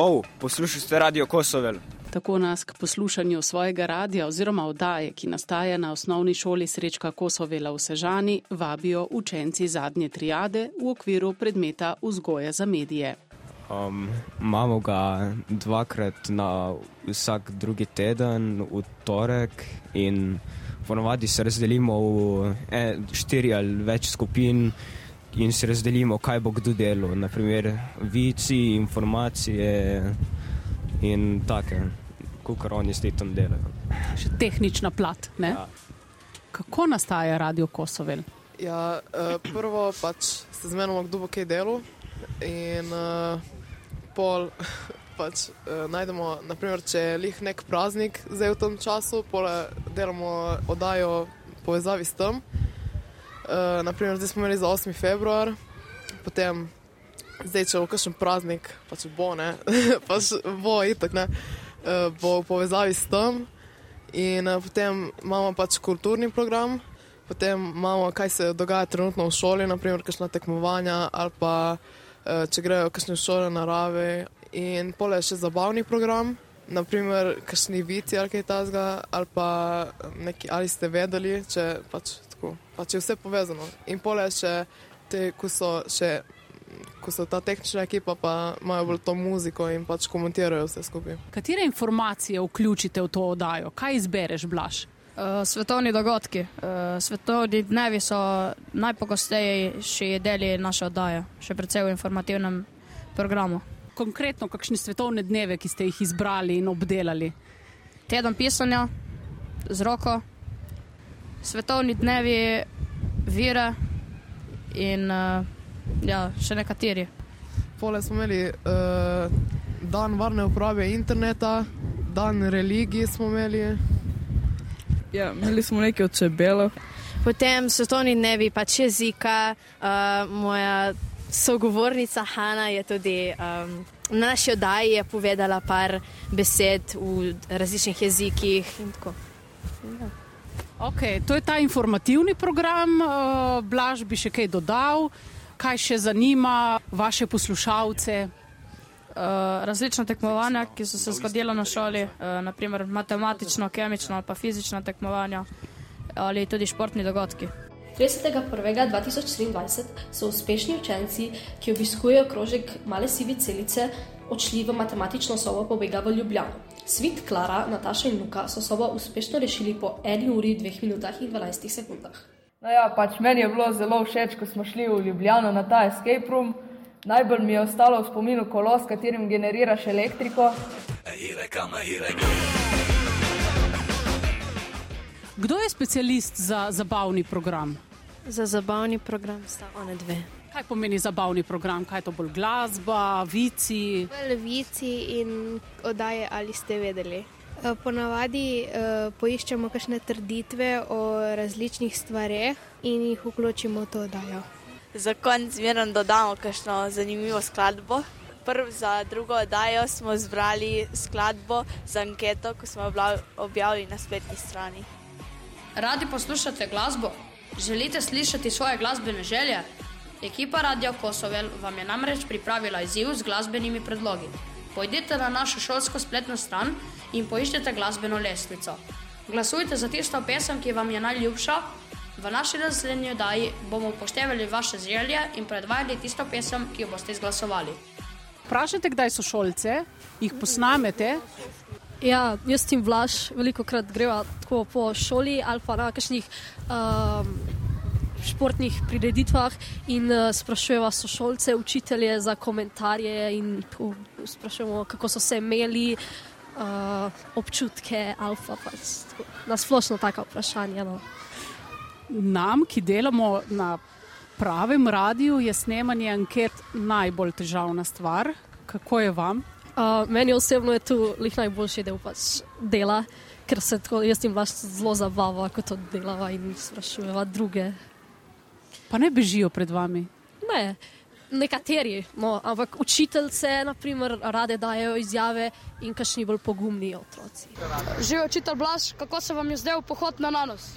Oh, poslušajte radio Kosovel. Tako nas k poslušanju svojega radia oziroma oddaje, ki nastaja na osnovni šoli Srečka Kosovela v Sežani, vabijo učenci zadnje triade v okviru predmeta vzgoja za medije. Um, imamo ga dvakrat na vsak drugi teden, v torek, in ponovadi se razdelimo v e, štiri ali več skupin in se razdelimo, kaj bo kdo delal. Naprimer, vici, informacije in take, kot oni s tem delajo. Še tehnična plat. Ja. Kako nastaja radio Kosovel? Ja, uh, prvo pač se zmenimo, kdo bo kaj delal. In uh, pol pač uh, najdemo, naprimer, če je lih nek praznik zdaj v tem času, pol delamo oddajo povezavi s tem. Uh, naprimer, zdaj smo imeli za 8. februar, potem zdaj, če bo kakšen praznik, pač bo ne, pač bo itak ne, uh, bo v povezavi s tem. In uh, potem imamo pač kulturni program, potem imamo, kaj se dogaja trenutno v šoli, naprimer, kakšna tekmovanja ali pa Eh, če grejo kakšne šole narave. In pole je še zabavni program, naprimer, kakšni viti ali kaj tasga, ali pa neki, ali ste vedeli, če pač tako, pač je vse povezano. In pole še te, ko so še. Ko so ta tehnična ekipa, pa imajo bolj to muziko in pač komentirajo vse skupaj. Katere informacije vključite v to oddajo? Kaj izbereš, Blaž? Uh, svetovni dogodki. Uh, svetovni dnevi so najpogostejši deli naše oddaje, še predvsej v informativnem programu. Konkretno, kakšne svetovne dneve, ki ste jih izbrali in obdelali? Teden pisanja z roko, svetovni dnevi vire in uh, ja, še nekateri. Pole smo imeli uh, dan varne uporabe interneta, dan religije smo imeli. Ja, imeli smo nekaj od čebel. Potem svetovni dnevi pač jezika, uh, moja sogovornica Hanna je tudi um, na naši oddaji povedala par besed v različnih jezikih. Ja. Okay, to je ta informativni program, uh, Blaž bi še kaj dodal, kaj še zanima vaše poslušalce. Eh, različna tekmovanja, ki so se zgodila na šoli, uh, eh, naprimer matematično, kemično ali pa fizična tekmovanja ali tudi športni dogodki. 31.2023 so uspešni učenci, ki obiskujejo krožek male sive celice, odšli v matematično sobo pobega v Ljubljano. Svit, Klara, Nataša in Luka so sobo uspešno rešili po 1 uri, 2 minutah in 12 sekundah. No ja, pač meni je bilo zelo všeč, ko smo šli v Ljubljano na ta escape room. Najbolj mi je ostalo v spominu kolo, s katerim generiraš elektriko. Kdo je specialist za zabavni program? Za zabavni program sta one dve. Kaj pomeni zabavni program? Kaj je to bolj glasba, vici? Vici in oddaje, ali ste vedeli. Eh, ponavadi uh, poiščemo kakšne trditve o različnih stvareh in jih vključimo v to oddajo za konec zmerno dodamo kakšno zanimivo skladbo. Prvo za drugo oddajo smo zbrali skladbo za anketo, ko smo objavili na spletni strani. Radi poslušate glasbo? Želite slišati svoje glasbene želje? Ekipa Radio Kosovel vam je namreč pripravila izziv z glasbenimi predlogi. Pojdite na našo šolsko spletno stran in poiščite glasbeno lestvico. Glasujte za tisto pesem, ki vam je najljubša, V naši naslednji oddaji bomo upoštevali vaše želje in predvajali tisto pesem, ki jo boste izglasovali. Vprašajte, kdaj so šolce, jih posnamete. Ja, jaz tim vlaš, veliko krat greva tako po šoli ali pa na kakšnih um, športnih prireditvah in uh, sprašujeva sošolce, učitelje za komentarje in sprašujemo, kako so se imeli. Uh, občutke, ali pa na splošno tako vprašanje. No nam, ki delamo na pravem radiju, je snemanje anket najbolj težavna stvar. Kako je vam? Uh, meni osebno je to najboljši del pač dela, ker se tako, jaz jim vaš zelo zabava, ko to delava in sprašujeva druge. Pa ne bežijo pred vami? Ne. Nekateri, no, ampak učiteljce, naprimer, rade dajo izjave in kašni bolj pogumni otroci. Živijo učitelj Blaž, kako se vam je zdel pohod na nanos?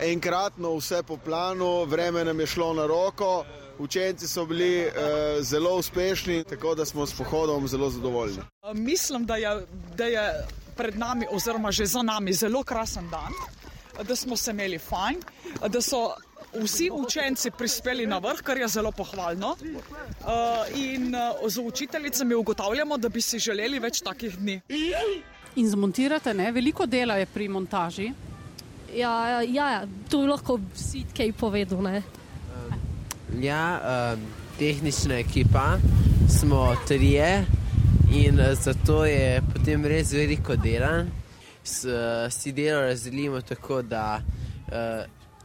enkratno vse po planu, vreme nam je šlo na roko, Učenci so bili uh, zelo uspešni, tako da smo s pohodom zelo zadovoljni. Mislim, da je, da je pred nami, oziroma že za nami, zelo krasen dan, da smo se imeli fajn, da so vsi učenci prispeli na vrh, kar je zelo pohvalno. Uh, in uh, z učiteljicami ugotavljamo, da bi si želeli več takih dni. In zmontirate, ne? veliko dela je pri montaži. Ja, ja, ja to lahko vsi kaj povedo. Ja, um, tehnična ekipa smo trije in zato je potem res veliko dela. Si delo razdelimo tako, da uh,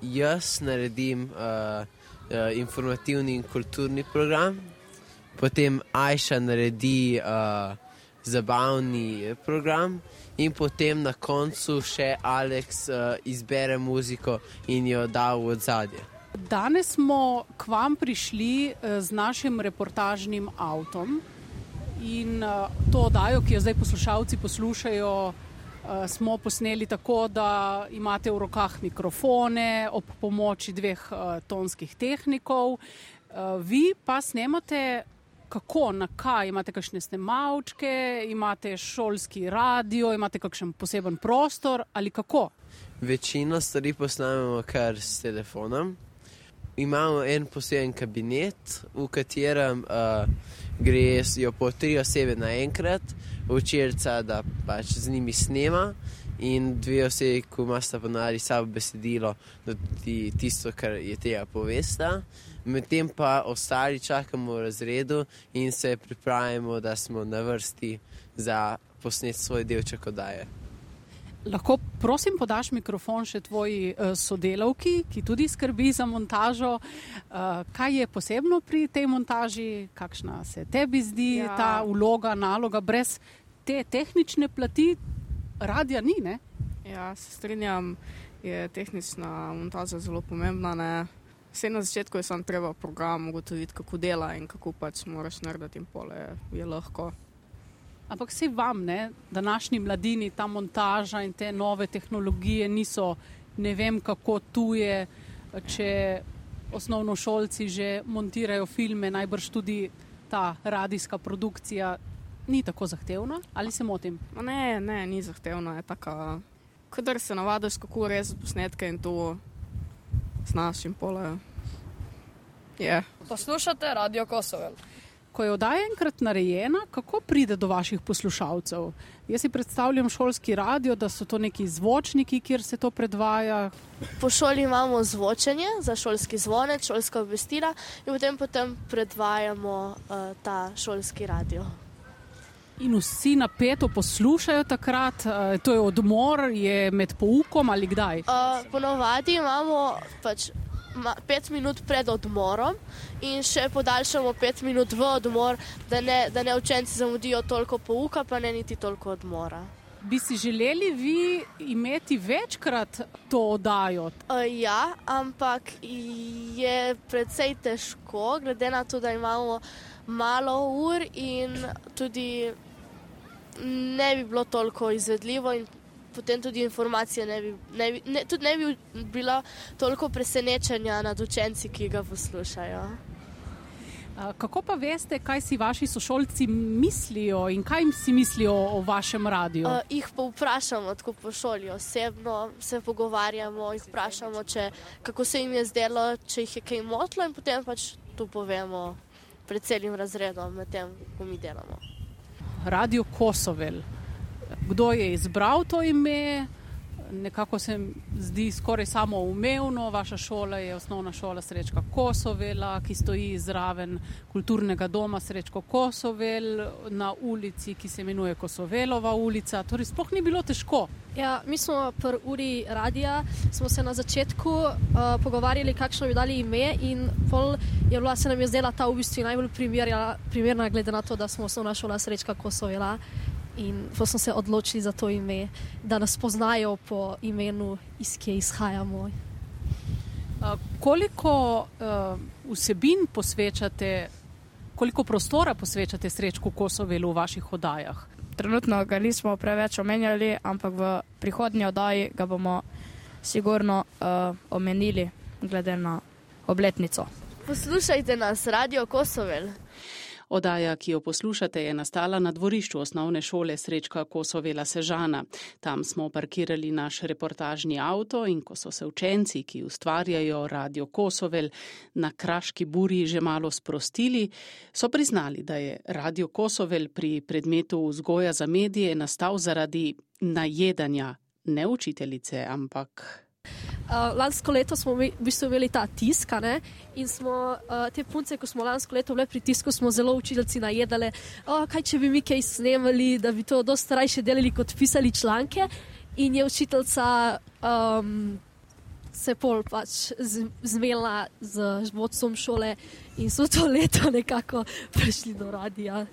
jaz naredim uh, uh, informativni in kulturni program, potem Ajša naredi uh, zabavni program, in potem na koncu še Aleks uh, izbere muziko in jo da v odzadje. Danes smo k vam prišli z našim reportažnim avtom in to oddajo, ki jo zdaj poslušalci poslušajo, smo posneli tako, da imate v rokah mikrofone ob pomoči dveh tonskih tehnikov. Vi pa snemate kako, na kaj, imate kakšne snemalčke, imate šolski radio, imate kakšen poseben prostor ali kako? Večino stvari posnamemo kar s telefonom. Imamo en poseben kabinet, v katerem uh, gre po tri osebe naenkrat, učilca, da pač z njimi snema, in dve osebi, ko imata ponari sabo besedilo, da ti tisto, kar je tega povesta medtem pa ostali čakamo v razredu in se pripravljamo, da smo na vrsti za posnet svoj delček oddaje. Lahko prosim podaš mikrofon še tvoji uh, sodelavki, ki tudi skrbi za montažo. Uh, kaj je posebno pri tej montaži, kakšna se tebi zdi ja. ta vloga, naloga, brez te tehnične plati, radija ni? Ne? Ja, se strinjam, je tehnična montaža zelo pomembna. Ne? Vse na začetku je samo treba program ugotoviti, kako dela in kako pač moraš narediti in pole je lahko. Ampak vse vam, ne, današnji mladini, ta montaža in te nove tehnologije niso ne vem kako tuje, če osnovnošolci že montirajo filme, najbrž tudi ta radijska produkcija ni tako zahtevna, ali se motim? Ne, ne, ni zahtevna, je taka, kadar se navadiš, kako res posnetke in to z našim polem. Yeah. Poslušate Radio Kosovo. Ko je oddaja enkrat narejena, kako pride do vaših poslušalcev? Jaz si predstavljam šolski radio, da so to neki zvočniki, kjer se to predvaja. Po šoli imamo zvočenje za šolski zvonec, šolska obvestila in potem, potem predvajamo uh, ta šolski radio. In vsi napeto poslušajo takrat, uh, to je odmor, je med poukom ali kdaj? Uh, ponovadi imamo pač pet minut pred odmorom in še podaljšamo pet minut v odmor, da ne, da ne učenci zamudijo toliko pouka, pa ne niti toliko odmora. Bi si želeli vi imeti večkrat to oddajo? Uh, ja, ampak je predvsej težko, glede na to, da imamo malo ur in tudi ne bi bilo toliko izvedljivo in potem tudi informacije ne bi, ne bi, ne, tudi ne bi bila toliko presenečenja nad učenci, ki ga poslušajo. Kako pa veste, kaj si vaši sošolci mislijo in kaj jim si mislijo o vašem radiju? Uh, jih pa vprašamo, tako po šoli, osebno se pogovarjamo, jih vprašamo, če, kako se jim je zdelo, če jih je kaj motlo in potem pač to povemo pred celim razredom, medtem ko mi delamo. Radio Kosovel kdo je izbral to ime. Nekako se mi zdi skoraj samoumevno. Vaša šola je osnovna šola Srečka Kosovela, ki stoji zraven kulturnega doma Srečko Kosovel na ulici, ki se imenuje Kosovelova ulica. Torej, sploh ni bilo težko. Ja, mi smo pri uri radia, smo se na začetku uh, pogovarjali, kakšno bi dali ime in pol je bila se nam je zdela ta v bistvu najbolj primerna, glede na to, da smo osnovna šola Srečka Kosovela. In ko smo se odločili za to ime, da nas poznajo po imenu, iz kje izhajamo. Koliko uh, vsebin posvečate, koliko prostora posvečate srečku Kosovelu v vaših oddajah? Trenutno ga nismo preveč omenjali, ampak v prihodnji oddaji ga bomo sigurno uh, omenili, glede na obletnico. poslušajte nas, Radio Kosovel. Odaja, ki jo poslušate, je nastala na dvorišču osnovne šole Srečka Kosovela Sežana. Tam smo parkirali naš reportažni avto in ko so se učenci, ki ustvarjajo Radio Kosovel, na kraški buri že malo sprostili, so priznali, da je Radio Kosovel pri predmetu vzgoja za medije nastal zaradi najedanja ne učiteljice, ampak Uh, lansko leto smo v bistvu imeli ta tisk ne? in smo uh, te punce, ko smo lansko leto bili pri tisku, smo zelo učiteljci najedali, oh, kaj če bi mi kaj snemali, da bi to dosta rajše delali kot pisali članke. In je učiteljica um, se pol pač zmela z vodstvom šole in so to leto nekako prišli do radia.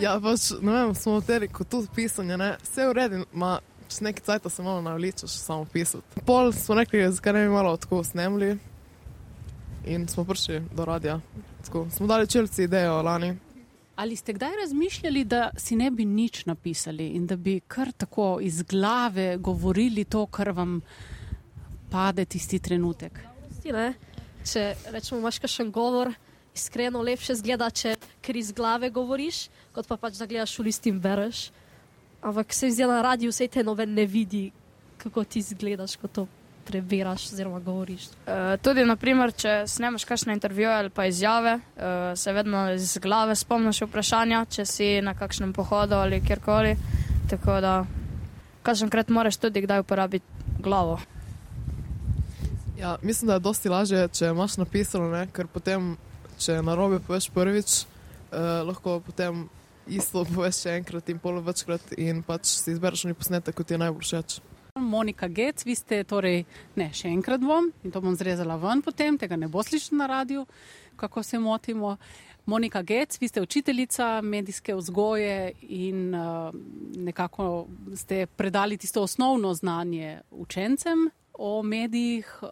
Ja, pač, ne vem, smo v teri, kot tudi pisanje, ne? vse v redu, čez nekaj časa se malo navličeš samo pisati. Pol smo rekli, zakaj ne bi malo tako snemli in smo prišli do radia. Tako, smo dali črci idejo lani. Ali ste kdaj razmišljali, da si ne bi nič napisali in da bi kar tako iz glave govorili to, kar vam pade tisti trenutek? Ne? Če rečemo, imaš kakšen govor, iskreno lepše zgleda, če kar iz glave govoriš, kot pa pač da gledaš v listi in bereš. Ampak se zdi na radiju, vse te nove ne vidi, kako ti izgledaš, ko to prebiraš oziroma govoriš. Uh, tudi, naprimer, če snemaš kakšne intervjuje ali pa izjave, uh, se vedno iz glave spomniš vprašanja, če si na kakšnem pohodu ali kjerkoli. Tako da, kažemkrat moraš tudi kdaj uporabiti glavo. Ja, mislim, da je dosti lažje, če imaš napisano, ne? ker potem, če narobe poveš prvič, uh, lahko potem isto poveš še enkrat in pol večkrat in pač si izbereš neki posnetek, kot ti je najbolj všeč. Monika Gec, vi ste torej, ne, še enkrat bom in to bom zrezala ven potem, tega ne bo slišati na radiju, kako se motimo. Monika Gec, vi ste učiteljica medijske vzgoje in uh, nekako ste predali tisto osnovno znanje učencem o medijih, uh,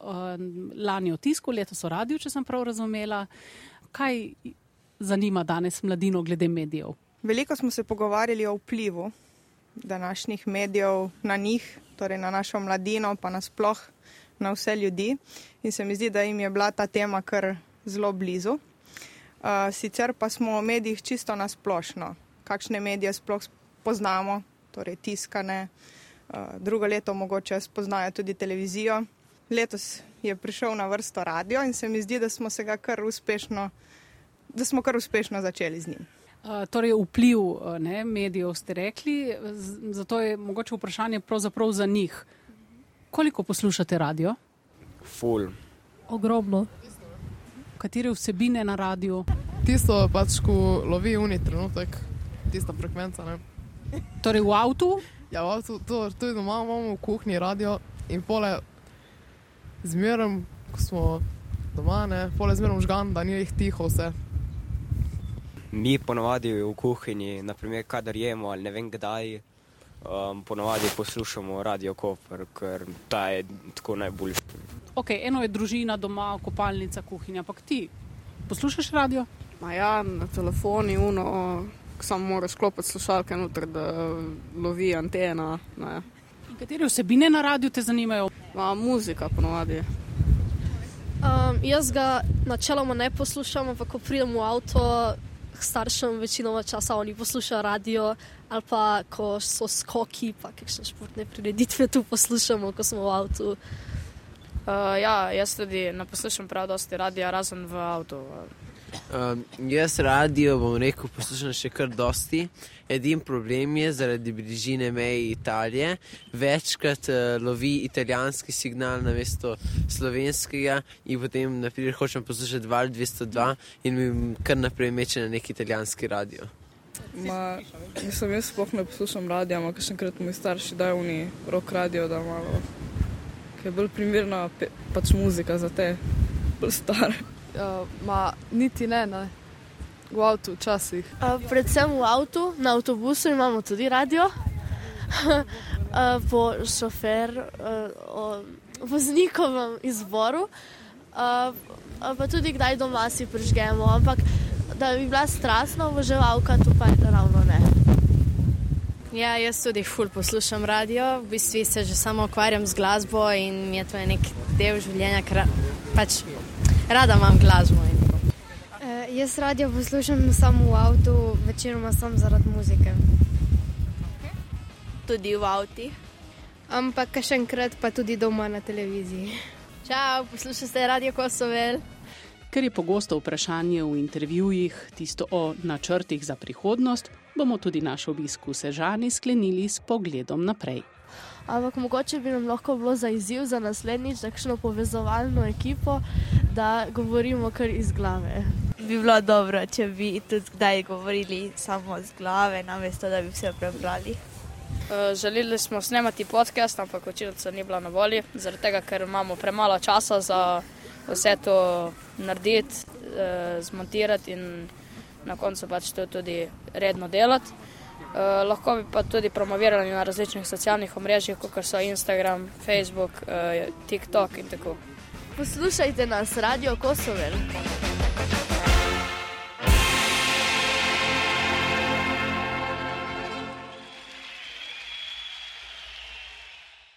lani o tisku, letos o radiju, če sem prav razumela. Kaj zanima danes mladino glede medijev? Veliko smo se pogovarjali o vplivu današnjih medijev na njih, torej na našo mladino, pa nasploh na vse ljudi. In se mi zdi, da jim je bila ta tema kar zelo blizu. Uh, sicer pa smo o medijih čisto nasplošno, kakšne medije sploh poznamo, torej tiskane, uh, drugo leto mogoče spoznajo tudi televizijo. Letos je prišel na vrsto radio in se mi zdi, da smo se ga kar uspešno, da smo kar uspešno začeli z njim. Torej, vpliv ne, medijev ste rekli, zato je mogoče vprašanje pravzaprav za njih. Koliko poslušate radio? Ful. Ogromno. Katere vsebine na radiju? Tisto pač, ko lovi uni trenutek, tista frekvenca. Ne. Torej v avtu? Ja, v avtu, to, tudi doma imamo v kuhinji radio in pole zmerom, ko smo doma, ne, pole zmerom žgan, da ni jih tiho vse mi ponovadi v kuhinji, naprimer, kadar jemo ali ne vem kdaj, um, ponovadi poslušamo radio Koper, ker ta je tako najboljši. Ok, eno je družina doma, kopalnica, kuhinja, ampak ti poslušaš radio? Ma ja, na telefoni, uno, samo moraš klopiti slušalke noter, da lovi antena. Ne. Katere vsebine na radiju te zanimajo? Ma, muzika ponovadi. Um, jaz ga načeloma ne poslušam, ampak ko pridem v avto, staršem večinoma časa oni poslušajo radio, ali pa ko so skoki, pa kakšne športne prireditve tu poslušamo, ko smo v avtu. Uh, ja, jaz tudi ne poslušam prav dosti radia, razen v avtu. Um, jaz radio, bom rekel, poslušam še kar dosti. Edini problem je zaradi bližine meje Italije. Večkrat uh, lovi italijanski signal na mesto slovenskega in potem, naprimer, hočem poslušati Val 202 in mi kar naprej meče na neki italijanski radio. Ma, mislim, jaz sploh ne poslušam radio, ampak še enkrat mi starši dajo oni rok radio, da malo, je bolj primerna pač muzika za te bolj stare. Uh, ma, niti ne, ne. v avtu včasih. Uh, predvsem v avtu, na avtobusu imamo tudi radio, uh, po šofer, uh, o voznikovem izboru, uh, pa tudi kdaj doma si prižgemo. Ampak da bi bila strastna oboževalka, to pa je ravno ne. Ja, jaz tudi ful poslušam radio, v bistvu se že samo ukvarjam z glasbo in mi je to nek del življenja, ker pač rada imam glasbo. Uh, jaz radio poslušam samo v avtu, večinoma samo zaradi muzike. Tudi v avtu. Ampak še enkrat pa tudi doma na televiziji. Čau, poslušate Radio Kosovel. Ker je pogosto vprašanje v intervjujih tisto o načrtih za prihodnost, bomo tudi naš obisk v Sežani sklenili s pogledom naprej. Ampak mogoče bi nam lahko bilo za izziv za naslednjič takšno povezovalno ekipo, da govorimo kar iz glave. Bi bilo dobro, če bi tudi kdaj govorili samo z glave, namesto da bi vse prebrali. Uh, želeli smo snemati podcast, ampak očitno ni bilo na volji, zaradi tega, ker imamo premalo časa za vse to narediti, uh, zmontirati in na koncu pač to tudi redno delati. Uh, lahko bi pa tudi promovirali na različnih socialnih omrežjih, kot so Instagram, Facebook, uh, TikTok in tako. Poslušajte nas, Radio Kosover.